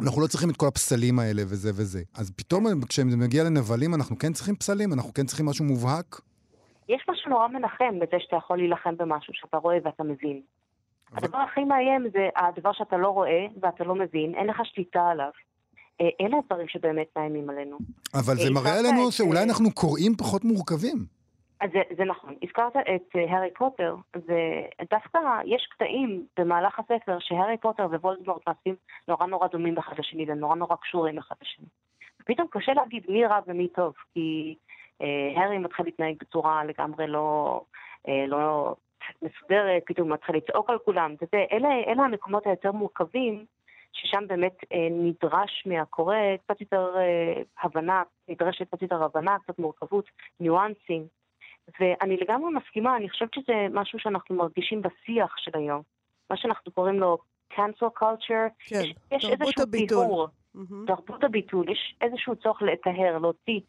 אנחנו לא צריכים את כל הפסלים האלה וזה וזה. אז פתאום כשזה מגיע לנבלים, אנחנו כן צריכים פסלים? אנחנו כן צריכים משהו מובהק? יש משהו נורא מנחם בזה שאתה יכול להילחם במשהו שאתה רואה ואתה מבין. הדבר הכי מאיים זה הדבר שאתה לא רואה ואתה לא מבין, אין לך שליטה עליו. אה, אלה הדברים שבאמת מאיימים עלינו. אבל זה אה, מראה עלינו את, שאולי אה, אנחנו קוראים פחות מורכבים. אז זה, זה נכון. הזכרת את הארי פוטר, ודווקא יש קטעים במהלך הספר שהארי פוטר ווולדמורט נעשים נורא נורא דומים אחד לשני ונורא נורא קשורים אחד לשני. פתאום קשה להגיד מי רע ומי טוב, כי אה, הארי מתחיל להתנהג בצורה לגמרי לא, אה, לא מסודרת, פתאום הוא מתחיל לצעוק על כולם. וזה, אלה, אלה המקומות היותר מורכבים, ששם באמת אה, נדרש מהקורא קצת יותר אה, הבנה, נדרשת קצת יותר הבנה, קצת מורכבות, ניואנסים. ואני לגמרי מסכימה, אני חושבת שזה משהו שאנחנו מרגישים בשיח של היום. מה שאנחנו קוראים לו cancel culture. כן, יש, יש איזשהו. טיהור, מהמם. תרבות הביטול, יש איזשהו צורך לטהר, להוציא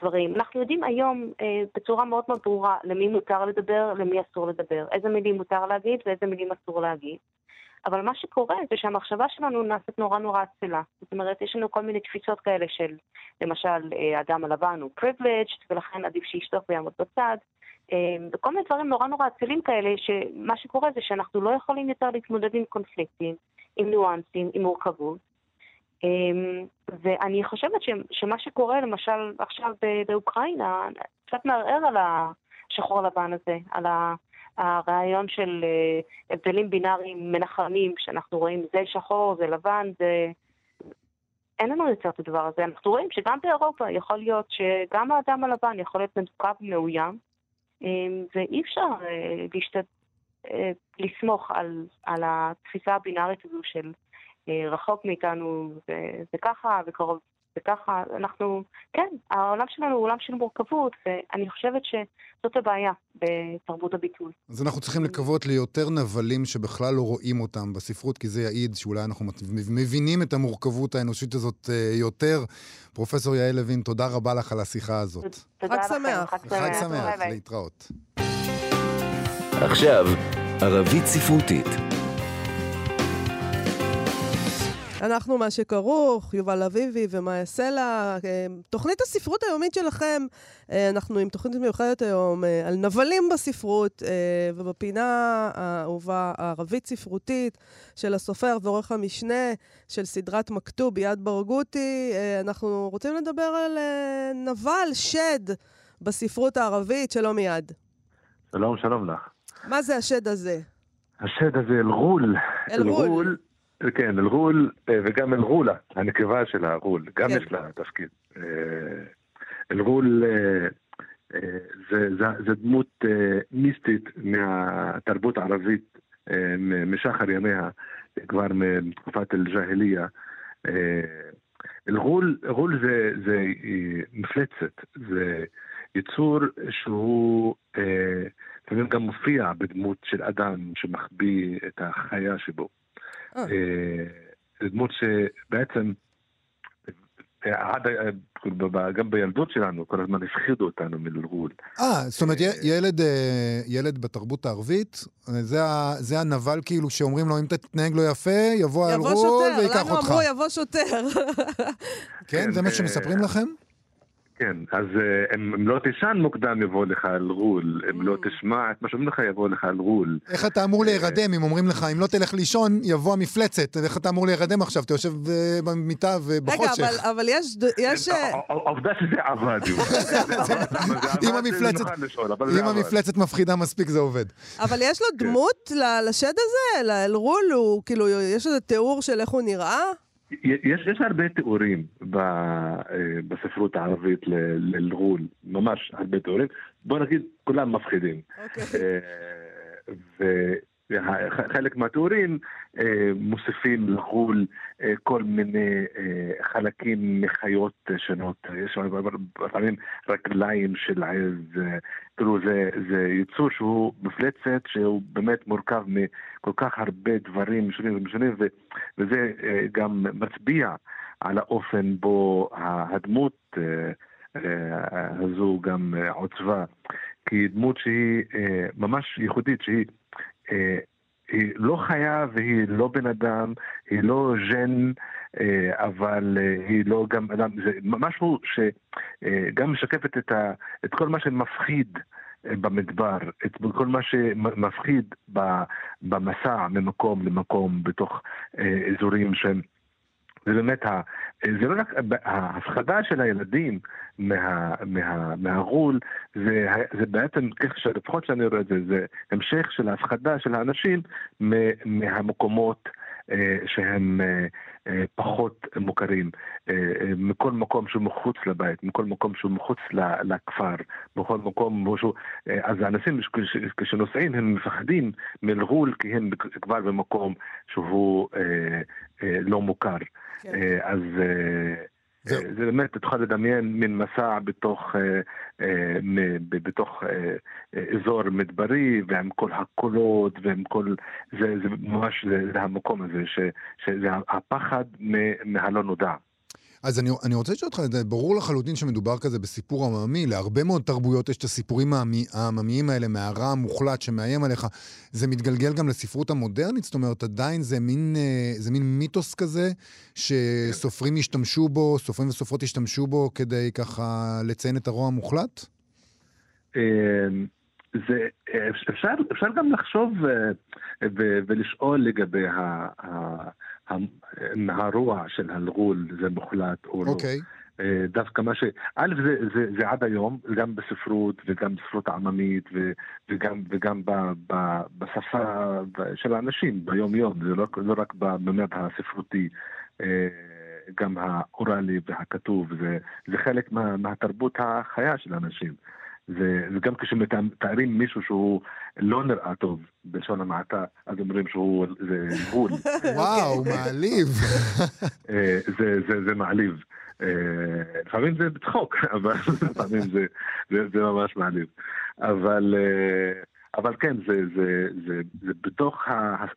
דברים. אנחנו יודעים היום אה, בצורה מאוד מאוד ברורה למי מותר לדבר, למי אסור לדבר, איזה מילים מותר להגיד ואיזה מילים אסור להגיד. אבל מה שקורה זה שהמחשבה שלנו נעשית נורא נורא עצלה. זאת אומרת, יש לנו כל מיני תפיסות כאלה של, למשל, אה, האדם הלבן הוא privileged, ולכן עדיף שישתוק ויעמוד בצד. אה, וכל מיני דברים נורא נורא עצלים כאלה, שמה שקורה זה שאנחנו לא יכולים יותר להתמודד עם קונפליקטים, עם ניואנסים, עם מורכבות. אמ, ואני חושבת שמה שקורה למשל עכשיו באוקראינה, קצת מערער על השחור לבן הזה, על ה- הרעיון של אה, הבדלים בינאריים מנחמים, שאנחנו רואים זה שחור, זה לבן, זה... אין לנו יותר את הדבר הזה. אנחנו רואים שגם באירופה יכול להיות שגם האדם הלבן יכול להיות מדוכא ומאוים, אמ, ואי אפשר אה, להשת... אה, לסמוך על, על התפיסה הבינארית הזו של רחוק מאיתנו זה, זה ככה וקרוב זה ככה. אנחנו, כן, העולם שלנו הוא עולם של מורכבות, ואני חושבת שזאת הבעיה בתרבות הביטול. אז אנחנו צריכים לקוות ליותר נבלים שבכלל לא רואים אותם בספרות, כי זה יעיד שאולי אנחנו מבינים את המורכבות האנושית הזאת אה, יותר. פרופסור יעל לוין, תודה רבה לך על השיחה הזאת. תודה לכם, שמח. חג חג שמח. להתראות. עכשיו, ערבית ספרותית. אנחנו מה שכרוך, יובל אביבי ומאיה סלע. אה, תוכנית הספרות היומית שלכם, אה, אנחנו עם תוכנית מיוחדת היום אה, על נבלים בספרות, ובפינה האהובה הערבית ספרותית של הסופר ועורך המשנה של סדרת מכתוב ביד ברגותי, אנחנו רוצים לדבר על נבל, שד, בספרות הערבית. שלום מיד. שלום, שלום לך. מה זה השד הזה? השד הזה אל-ע'ול. אל-ע'ול. כן, אל-ע'ול אה, וגם אל-ע'ולה, הנקבה של הע'ול, גם כן. יש לה תפקיד. אה, אל-ע'ול אה, זה- זה- זה דמות מיסטית מהתרבות הערבית משחר ימיה, כבר מתקופת אל-ג'אהליה. אה, אל-ע'ול ע'ול זה, זה מפלצת, זה יצור שהוא לפעמים גם מופיע בדמות של אדם שמחביא את החיה שבו. אה. אה, זו דמות שבעצם עד, ב- גם בילדות שלנו, כל הזמן הפחידו אותנו מלגול. אה, זאת אומרת, ילד, אה, ילד בתרבות הערבית, זה, זה הנבל כאילו שאומרים לו, אם אתה תתנהג לא יפה, יבוא יבוא האלרול שוטר, וייקח לנו אותך. אמרו יבוא שוטר. כן, כן, זה מה אה, שמספרים לכם? כן, אז אה, אם אם לא תישן מוקדם יבוא לך אלרול, אם לא Mm. תשמע את מה שאומרים לך יבוא לך אלרול. איך אתה אמור להירדם אם אומרים לך, אם לא תלך לישון, יבוא המפלצת. איך אתה אמור להירדם עכשיו? אתה יושב אה, במיטה רגע, ובחושך. אבל- אבל יש... ד- יש... אה, ה- ה- העובדה שזה עבד, אם עבד, המפלצת- מפחידה מספיק זה עובד. אבל יש לו כן. דמות ל- לשד הזה? לאלרול? הוא כאילו, יש איזה תיאור של איך הוא נראה? יש, יש הרבה תיאורים ב, אה, בספרות הערבית ל- לאלרול, ממש הרבה תיאורים. בוא נגיד, כולם מפחידים. אוקיי. וחלק מהתיאורים אה, מוסיפים לחול אה, כל מיני אה, חלקים מחיות שונות. יש לפעמים רגליים של עז, כאילו זה, זה יצור שהוא מפלצת שהוא באמת מורכב מכל כך הרבה דברים שונים ומשונים, וזה גם מצביע על האופן בו הדמות הזו גם עוצבה. כי דמות שהיא ממש ייחודית, שהיא היא לא חיה והיא לא בן אדם, היא לא ז'ן, אה, אבל אה, היא לא גם אדם, זה משהו שגם משקפת את, ה, את כל מה שמפחיד אה, במדבר, את כל מה שמפחיד במסע ממקום למקום בתוך אה, אזורים שהם... זה באמת, זה לא רק, ההפחדה של הילדים מה, מה, מהגול, זה, זה בעצם, איך שלפחות שאני רואה את זה, זה המשך של ההפחדה של האנשים מהמקומות שהם אה, אה, פחות מוכרים, אה, אה, מכל מקום שהוא מחוץ לבית, מכל מקום שהוא מחוץ לכפר, בכל מקום שהוא... אה, אז האנשים כש- כשנוסעים הם מפחדים מלגול כי הם כבר במקום שהוא אה, אה, לא מוכר. כן. אה, אז זהו. אה, זה באמת, תוכל לדמיין מין מסע בתוך, אה, אה, בתוך אזור מדברי, ועם כל הקולות, ועם כל... זה, זה ממש, זה, זה המקום הזה, ש, שזה הפחד מהלא נודע. אז אני, אני רוצה לשאול אותך, ברור לחלוטין שמדובר כזה בסיפור עממי, להרבה מאוד תרבויות יש את הסיפורים העממיים האלה מהרע המוחלט שמאיים עליך. זה מתגלגל גם לספרות המודרנית? זאת אומרת, עדיין זה מין, אה, זה מין מיתוס כזה שסופרים ישתמשו בו, סופרים וסופרות ישתמשו בו כדי ככה לציין את הרוע המוחלט? אה, זה, אפשר, אפשר גם לחשוב אה, ולשאול לגבי ה- ה- ה- הרוע של הלגול, זה מוחלט או לא. אוקיי. אה, דווקא מה ש... א', זה, זה, זה עד היום, גם בספרות וגם בספרות העממית ו, וגם, וגם ב, ב, בשפה של האנשים ביום-יום, זה לא, לא רק בממד הספרותי, אה, גם האוראלי והכתוב, זה, זה חלק מה, מהתרבות החיה של האנשים. זה, וגם כשמתארים מישהו שהוא לא נראה טוב, בלשון המעטה, אז אומרים שהוא זה גבול. וואו, מעליב. אה, זה, זה, זה מעליב. אה, לפעמים זה בצחוק, אבל לפעמים זה, זה, זה ממש מעליב. אבל, אה, אבל כן, זה, זה, זה, זה בתוך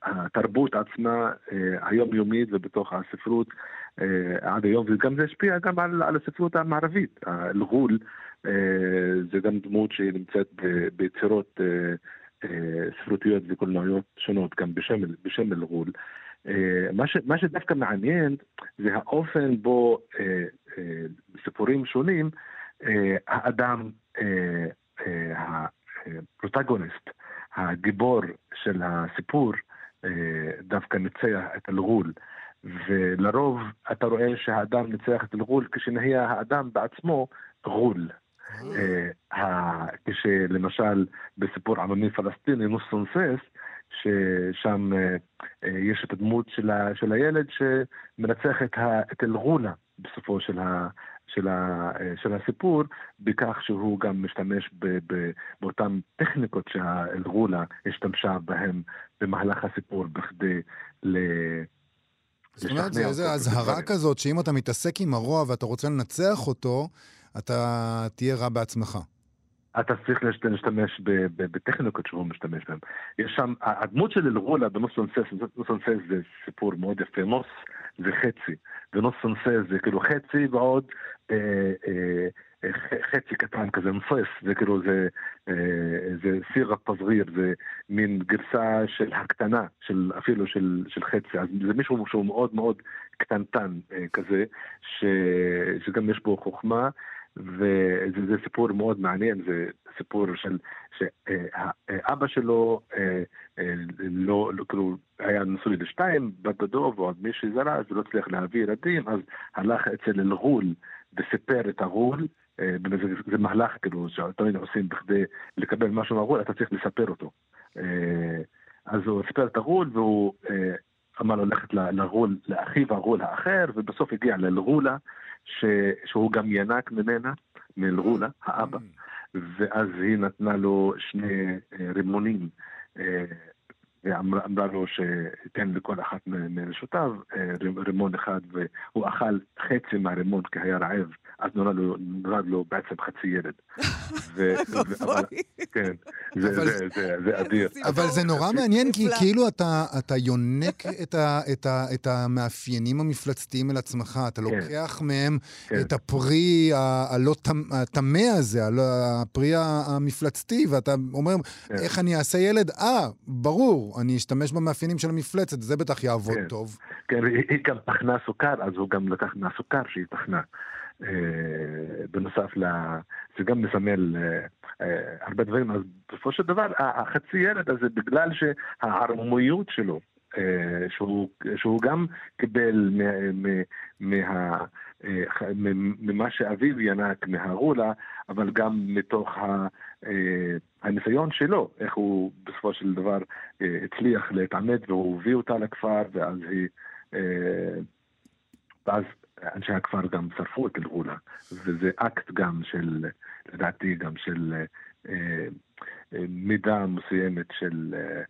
התרבות עצמה אה, היומיומית ובתוך הספרות אה, עד היום, וגם זה השפיע גם על, על הספרות המערבית. אלגול אה, זה גם דמות שנמצאת ביצירות ספרותיות וקולנועיות שונות, גם בשם. אה, מה, שדווקא מעניין זה האופן בו בסיפורים שונים האדם, הפרוטגוניסט, הגיבור של הסיפור, אה, דווקא ניצח את אלגול. ולרוב אתה רואה שהאדם ניצח את אלגול כשנהיה האדם בעצמו גול. אה, ה- כשלמשל בסיפור עממי פלסטיני נוסונסס, ששם אה, אה, יש את הדמות של, ה, של הילד שמנצח את, ה, את אלגולה בסופו של, ה, של, ה, אה, של הסיפור, בכך שהוא גם משתמש ב, ב, באותן טכניקות שהאלגולה השתמשה בהן במהלך הסיפור בכדי ל... זאת אומרת, זה איזו אזהרה. כזאת, שאם אתה מתעסק עם הרוע ואתה רוצה לנצח אותו, אתה תהיה רע בעצמך. אתה צריך להשת- להשתמש בטכניקות שהוא משתמש בהן. יש שם, הדמות של אלגולה בנוסונסס, נוסונסס זה סיפור מאוד יפה. נוס זה חצי, ונוס סונסס זה כאילו חצי ועוד אה, אה, אה, חצי קטן כזה, נוסס, זה כאילו זה, אה, זה סירה פזריר, זה מין גרסה של הקטנה, של, אפילו של, של חצי, אז זה מישהו שהוא מאוד מאוד קטנטן אה, כזה, ש, שגם יש בו חוכמה. וזה סיפור מאוד מעניין, זה סיפור של שאבא שלו אה, אה, לא, לא, כאילו, היה נשוי לשתיים, בת דודו ועוד מישהי זרה, אז לא הצליח להביא ילדים, אז הלך אצל אלגול וסיפר את הגול, אה, זה, זה מהלך כאילו שתמיד עושים בכדי לקבל משהו מהגול, אתה צריך לספר אותו. אז הוא סיפר את הגול והוא אמר לו ללכת לגול, לאחיו הגול האחר, ובסוף הגיע לאלגולה. ש... שהוא גם ינק ממנה, מאלרולה, האבא, ואז היא נתנה לו שני אה, רימונים, אה, ואמרה לו שתן לכל אחת מרשותיו אה, רימון אחד, והוא אכל חצי מהרימון כי היה רעב, אז נולד לו, נולד לו בעצם חצי ילד. כן, זה, אבל, זה, זה, זה אדיר. אבל זה נורא מעניין, כי כאילו אתה, אתה יונק את, ה, את, ה, את המאפיינים המפלצתיים אל עצמך, אתה כן. לוקח מהם כן. את הפרי הלא טמא הזה, הפרי המפלצתי, ואתה אומר, כן. איך אני אעשה ילד? אה, ברור, אני אשתמש במאפיינים של המפלצת, זה בטח יעבוד כן. טוב. כן, היא גם טחנה סוכר, אז הוא גם לקח מהסוכר שהיא טחנה. אה, בנוסף ל... זה גם מסמל אה, אה, הרבה דברים, אז בסופו של דבר החצי ילד הזה, בגלל שהערמומיות שלו, שהוא, שהוא גם קיבל מה, ממה שאביו ינק מהרולה, אבל גם מתוך הניסיון שלו, איך הוא בסופו של דבר הצליח להתעמת והוא הביא אותה לכפר, ואז היא... ואז אנשי הכפר גם שרפו את אל-עולה, וזה אקט גם של, לדעתי, גם של אה, אה, מידה מסוימת של אה,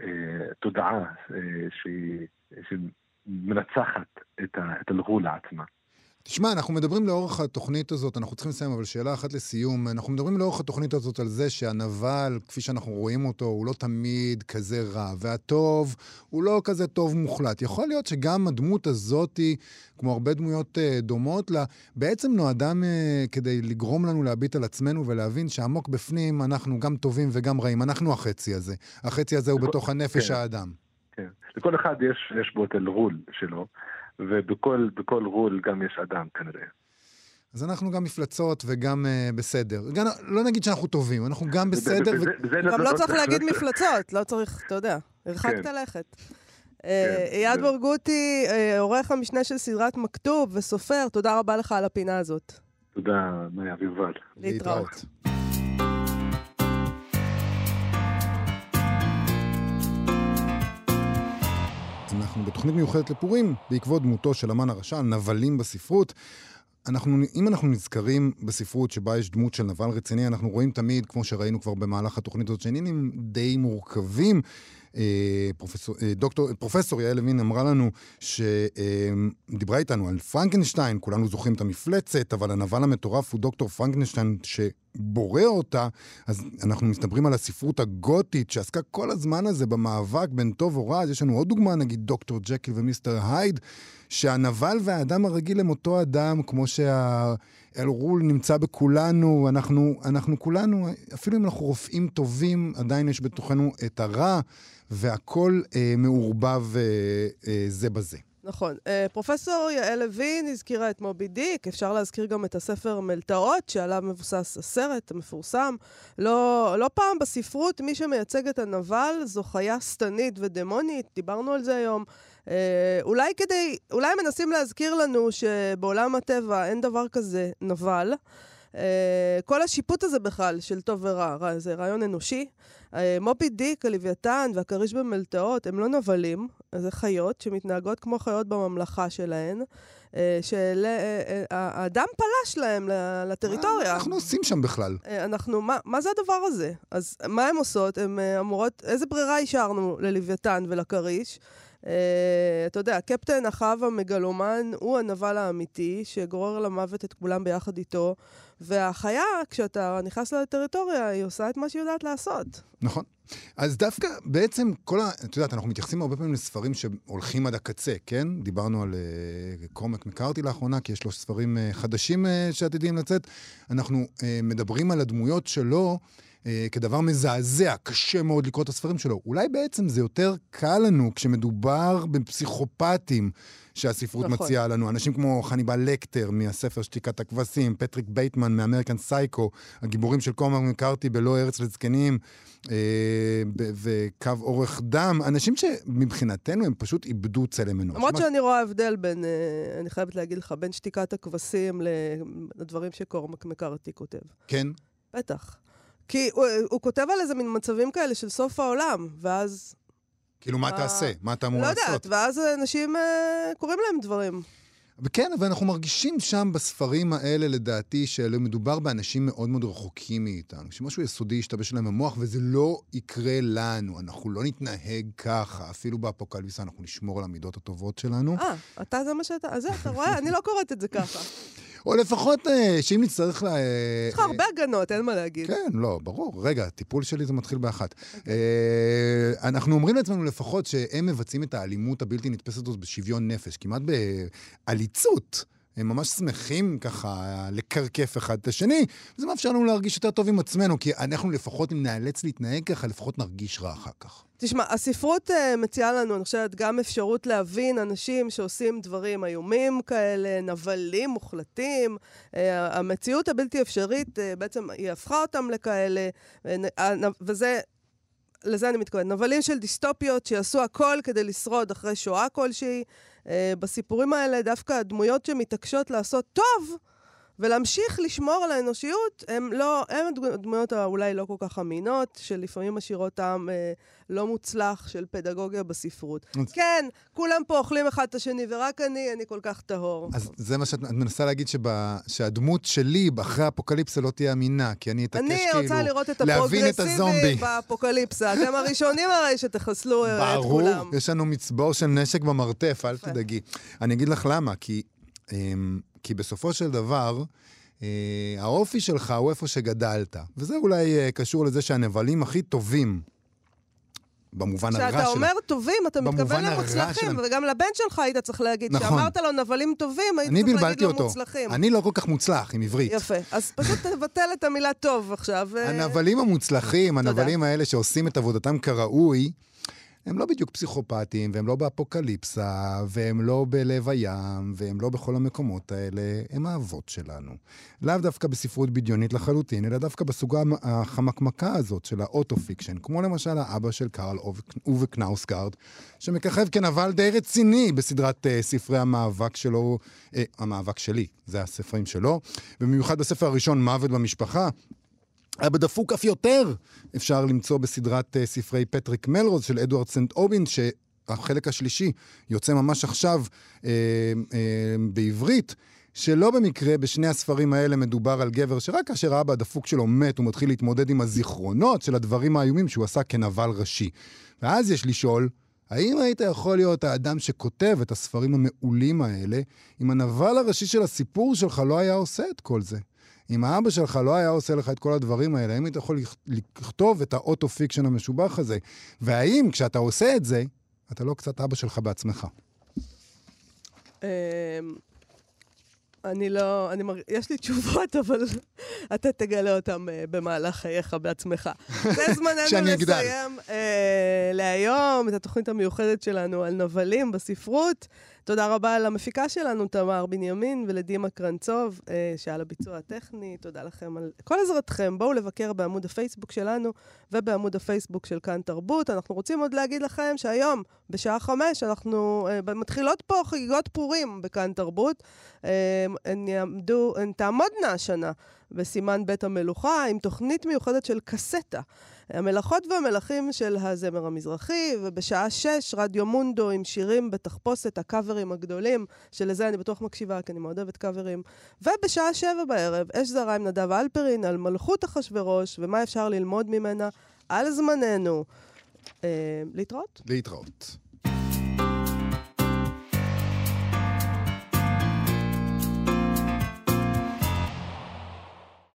אה, תודעה אה, שהיא, שמנצחת את, את אל-עולה עצמה. תשמע, אנחנו מדברים לאורך התוכנית הזאת, אנחנו צריכים לסיים, אבל שאלה אחת לסיום. אנחנו מדברים לאורך התוכנית הזאת על זה שהנבל, כפי שאנחנו רואים אותו, הוא לא תמיד כזה רע, והטוב הוא לא כזה טוב מוחלט. יכול להיות שגם הדמות הזאתי, כמו הרבה דמויות uh, דומות לה, בעצם נועדה uh, כדי לגרום לנו להביט על עצמנו ולהבין שעמוק בפנים אנחנו גם טובים וגם רעים. אנחנו החצי הזה. החצי הזה הוא בתוך הנפש כן. האדם. כן. לכל אחד יש, יש בו את אלרול שלו. ובכל רול גם יש אדם כנראה. אז אנחנו גם מפלצות וגם uh, בסדר. גם, לא נגיד שאנחנו טובים, אנחנו גם בסדר. ו... גם לא צריך להגיד מפלצות, לא צריך, אתה יודע, הרחקת כן. לכת. אה, כן, אייד ברגותי, אה, עורך המשנה של סדרת מכתוב וסופר, תודה רבה לך על הפינה הזאת. תודה, מאיה ויובל. להתראות. אנחנו בתוכנית מיוחדת לפורים, בעקבות דמותו של המן הרשע, נבלים בספרות. אנחנו, אם אנחנו נזכרים בספרות שבה יש דמות של נבל רציני, אנחנו רואים תמיד, כמו שראינו כבר במהלך התוכנית הזאת, שעניינים די מורכבים. אה, פרופסור, אה, דוקטור, פרופסור יעל לוין אמרה לנו, שדיברה אה, איתנו על פרנקנשטיין, כולנו זוכרים את המפלצת, אבל הנבל המטורף הוא דוקטור פרנקנשטיין שבורא אותה, אז אנחנו מסתברים על הספרות הגותית שעסקה כל הזמן הזה במאבק בין טוב או רע, אז יש לנו עוד דוגמה, נגיד דוקטור ג'קיל ומיסטר הייד, שהנבל והאדם הרגיל הם אותו אדם, כמו שהאלרול נמצא בכולנו, אנחנו, אנחנו כולנו, אפילו אם אנחנו רופאים טובים, עדיין יש בתוכנו את הרע. והכל אה, מעורבב אה, אה, זה בזה. נכון. אה, פרופסור יעל לוין הזכירה את מובי דיק, אפשר להזכיר גם את הספר מלטעות, שעליו מבוסס הסרט המפורסם. לא, לא פעם בספרות, מי שמייצג את הנבל זו חיה שטנית ודמונית, דיברנו על זה היום. אה, אולי כדי, אולי מנסים להזכיר לנו שבעולם הטבע אין דבר כזה נבל. אה, כל השיפוט הזה בכלל של טוב ורע, זה רעיון אנושי. אה, מובי דיק, הלוויתן והכריש במלטעות הם לא נבלים, זה חיות שמתנהגות כמו חיות בממלכה שלהן. אה, שהאדם פלש להם לטריטוריה. מה אנחנו עושים שם בכלל? אנחנו, מה, מה זה הדבר הזה? אז מה הן עושות? הן אמורות, איזה ברירה השארנו ללוויתן ולכריש? אה, אתה יודע, קפטן אחאב המגלומן הוא הנבל האמיתי, שגורר למוות את כולם ביחד איתו, והחיה, כשאתה נכנס לטריטוריה, היא עושה את מה שהיא יודעת לעשות. נכון. אז דווקא בעצם כל ה... את יודעת, אנחנו מתייחסים הרבה פעמים לספרים שהולכים עד הקצה, כן? דיברנו על uh, קומק מקארתי לאחרונה, כי יש לו ספרים uh, חדשים uh, שעתידים לצאת. אנחנו uh, מדברים על הדמויות שלו. Uh, כדבר מזעזע, קשה מאוד לקרוא את הספרים שלו. אולי בעצם זה יותר קל לנו כשמדובר בפסיכופטים שהספרות נכון. מציעה לנו. אנשים כמו חניבל לקטר מהספר שתיקת הכבשים, פטריק בייטמן מ American Psycho, הגיבורים של קורמק מקארתי בלא ארץ לזקנים, אה, וקו אורך דם, אנשים שמבחינתנו הם פשוט איבדו צלם אנוש. למרות מה- שאני רואה הבדל בין, אה, אני חייבת להגיד לך, בין שתיקת הכבשים לדברים שקורמק מקארתי כותב. כן? בטח. כי הוא, הוא כותב על איזה מין מצבים כאלה של סוף העולם, ואז... כאילו, מה תעשה? מה אתה אמור לא לעשות? יודעת, ואז אנשים אה, קוראים להם דברים. וכן, אבל אנחנו מרגישים שם בספרים האלה, לדעתי, שמדובר באנשים מאוד מאוד רחוקים מאיתנו, שמשהו יסודי ישתבש להם במוח, וזה לא יקרה לנו. אנחנו לא נתנהג ככה. אפילו באפוקליפסה אנחנו נשמור על המידות הטובות שלנו. אה, אתה זה מה שאתה... אז זה, אתה רואה? אני לא קוראת את זה ככה. או לפחות אה, שאם נצטרך ל... יש לך הרבה הגנות, אין מה להגיד. כן, לא, ברור. רגע, הטיפול שלי זה מתחיל באחת. אה, אנחנו אומרים לעצמנו לפחות שהם מבצעים את האלימות הבלתי נתפסת הזאת בשוויון נפש, כמעט בעליצות. הם ממש שמחים ככה לקרקף אחד את השני, וזה מאפשר לנו להרגיש יותר טוב עם עצמנו, כי אנחנו לפחות, אם נאלץ להתנהג ככה, לפחות נרגיש רע אחר כך. תשמע, הספרות uh, מציעה לנו, אני חושבת, גם אפשרות להבין אנשים שעושים דברים איומים כאלה, נבלים מוחלטים. Uh, המציאות הבלתי אפשרית, uh, בעצם היא הפכה אותם לכאלה, uh, וזה... לזה אני מתכוונת. נבלים של דיסטופיות שיעשו הכל כדי לשרוד אחרי שואה כלשהי. Uh, בסיפורים האלה, דווקא הדמויות שמתעקשות לעשות טוב, ולהמשיך לשמור על האנושיות, הם לא, הם הדמויות האולי לא כל כך אמינות, שלפעמים משאירות טעם אה, לא מוצלח של פדגוגיה בספרות. אז- כן, כולם פה אוכלים אחד את השני, ורק אני, אני כל כך טהור. אז זה מה שאת את מנסה להגיד, שבה, שהדמות שלי אחרי האפוקליפסה לא תהיה אמינה, כי אני אתעקש אני כאילו רוצה לראות את הפרוגרסיבי. באפוקליפסה. אתם הראשונים הרי שתחסלו אה, את ברור, כולם. יש לנו מצבור של נשק במרתף, אל. תדאגי. אני אגיד לך למה, כי, אמ, כי בסופו של דבר, אה, האופי שלך הוא איפה שגדלת. וזה אולי אה, קשור לזה שהנבלים הכי טובים, במובן הרע כשאתה שלהם. אומר טובים, אתה מתכוון למוצלחים, שלהם. וגם לבן שלך היית צריך להגיד, נכון. כשאמרת לו נבלים טובים, היית צריך להגיד לו אותו. מוצלחים. אני לא כל כך מוצלח עם עברית. יפה. אז פשוט תבטל את המילה טוב עכשיו. אה, הנבלים המוצלחים. הנבלים האלה שעושים את עבודתם כראוי, הם לא בדיוק פסיכופטים, והם לא באפוקליפסה, והם לא בלב הים, והם לא בכל המקומות האלה, הם האבות שלנו. לאו דווקא בספרות בדיונית לחלוטין, אלא דווקא בסוגה החמקמקה הזאת של ה autofiction, כמו למשל האבא של קרל אוב- אובה קנאוסגרד, שמככב כנבל די רציני בסדרת אה, ספרי המאבק שלו, uh, המאבק שלי, זה הספרים שלו, ובמיוחד בספר הראשון, מוות במשפחה, היה בדפוק אף יותר אפשר למצוא בסדרת uh, ספרי פטריק מלרוז של אדוארד סנט אובין, שהחלק השלישי יוצא ממש עכשיו uh, uh, בעברית. שלא במקרה בשני הספרים האלה מדובר על גבר שרק כאשר האבא הדפוק שלו מת, הוא מתחיל להתמודד עם הזיכרונות של הדברים האיומים שהוא עשה כנבל ראשי. ואז יש לשאול, האם היית יכול להיות האדם שכותב את הספרים המעולים האלה, אם הנבל הראשי של הסיפור שלך לא היה עושה את כל זה? אם האבא שלך לא היה עושה לך את כל הדברים האלה, האם היית יכול לכ- לכתוב את ה autofiction המשובח הזה? והאם כשאתה עושה את זה, אתה לא קצת אבא שלך בעצמך? אמ, אני לא, אני מר... יש לי תשובות, אבל אתה תגלה אותן אה, במהלך חייך בעצמך. זה זמננו. לסיים uh, להיום את התוכנית המיוחדת שלנו על נבלים בספרות. תודה רבה למפיקה שלנו, תמר בנימין, ולדימה קרנצוב, uh, שעל הביצוע הטכני. תודה לכם על כל עזרתכם. בואו לבקר בעמוד הפייסבוק שלנו ובעמוד הפייסבוק של כאן תרבות. אנחנו רוצים עוד להגיד לכם שהיום, בשעה חמש, אנחנו uh, מתחילות פה חגיגות פורים בכאן תרבות. אה, הן יעמדו, הן תעמודנה השנה בסימן בית המלוכה עם תוכנית מיוחדת של קסטה. המלאכות והמלכים של הזמר המזרחי, ובשעה שש רדיו מונדו עם שירים בתחפושת הקאברים הגדולים, שלזה אני בטוח מקשיבה, כי אני מאוד אוהבת קאברים. ובשעה שבע בערב, אש זרה עם נדב אלפרין על מלכות אחשורוש, ומה אפשר ללמוד ממנה על זמננו. אה, להתראות. להתראות.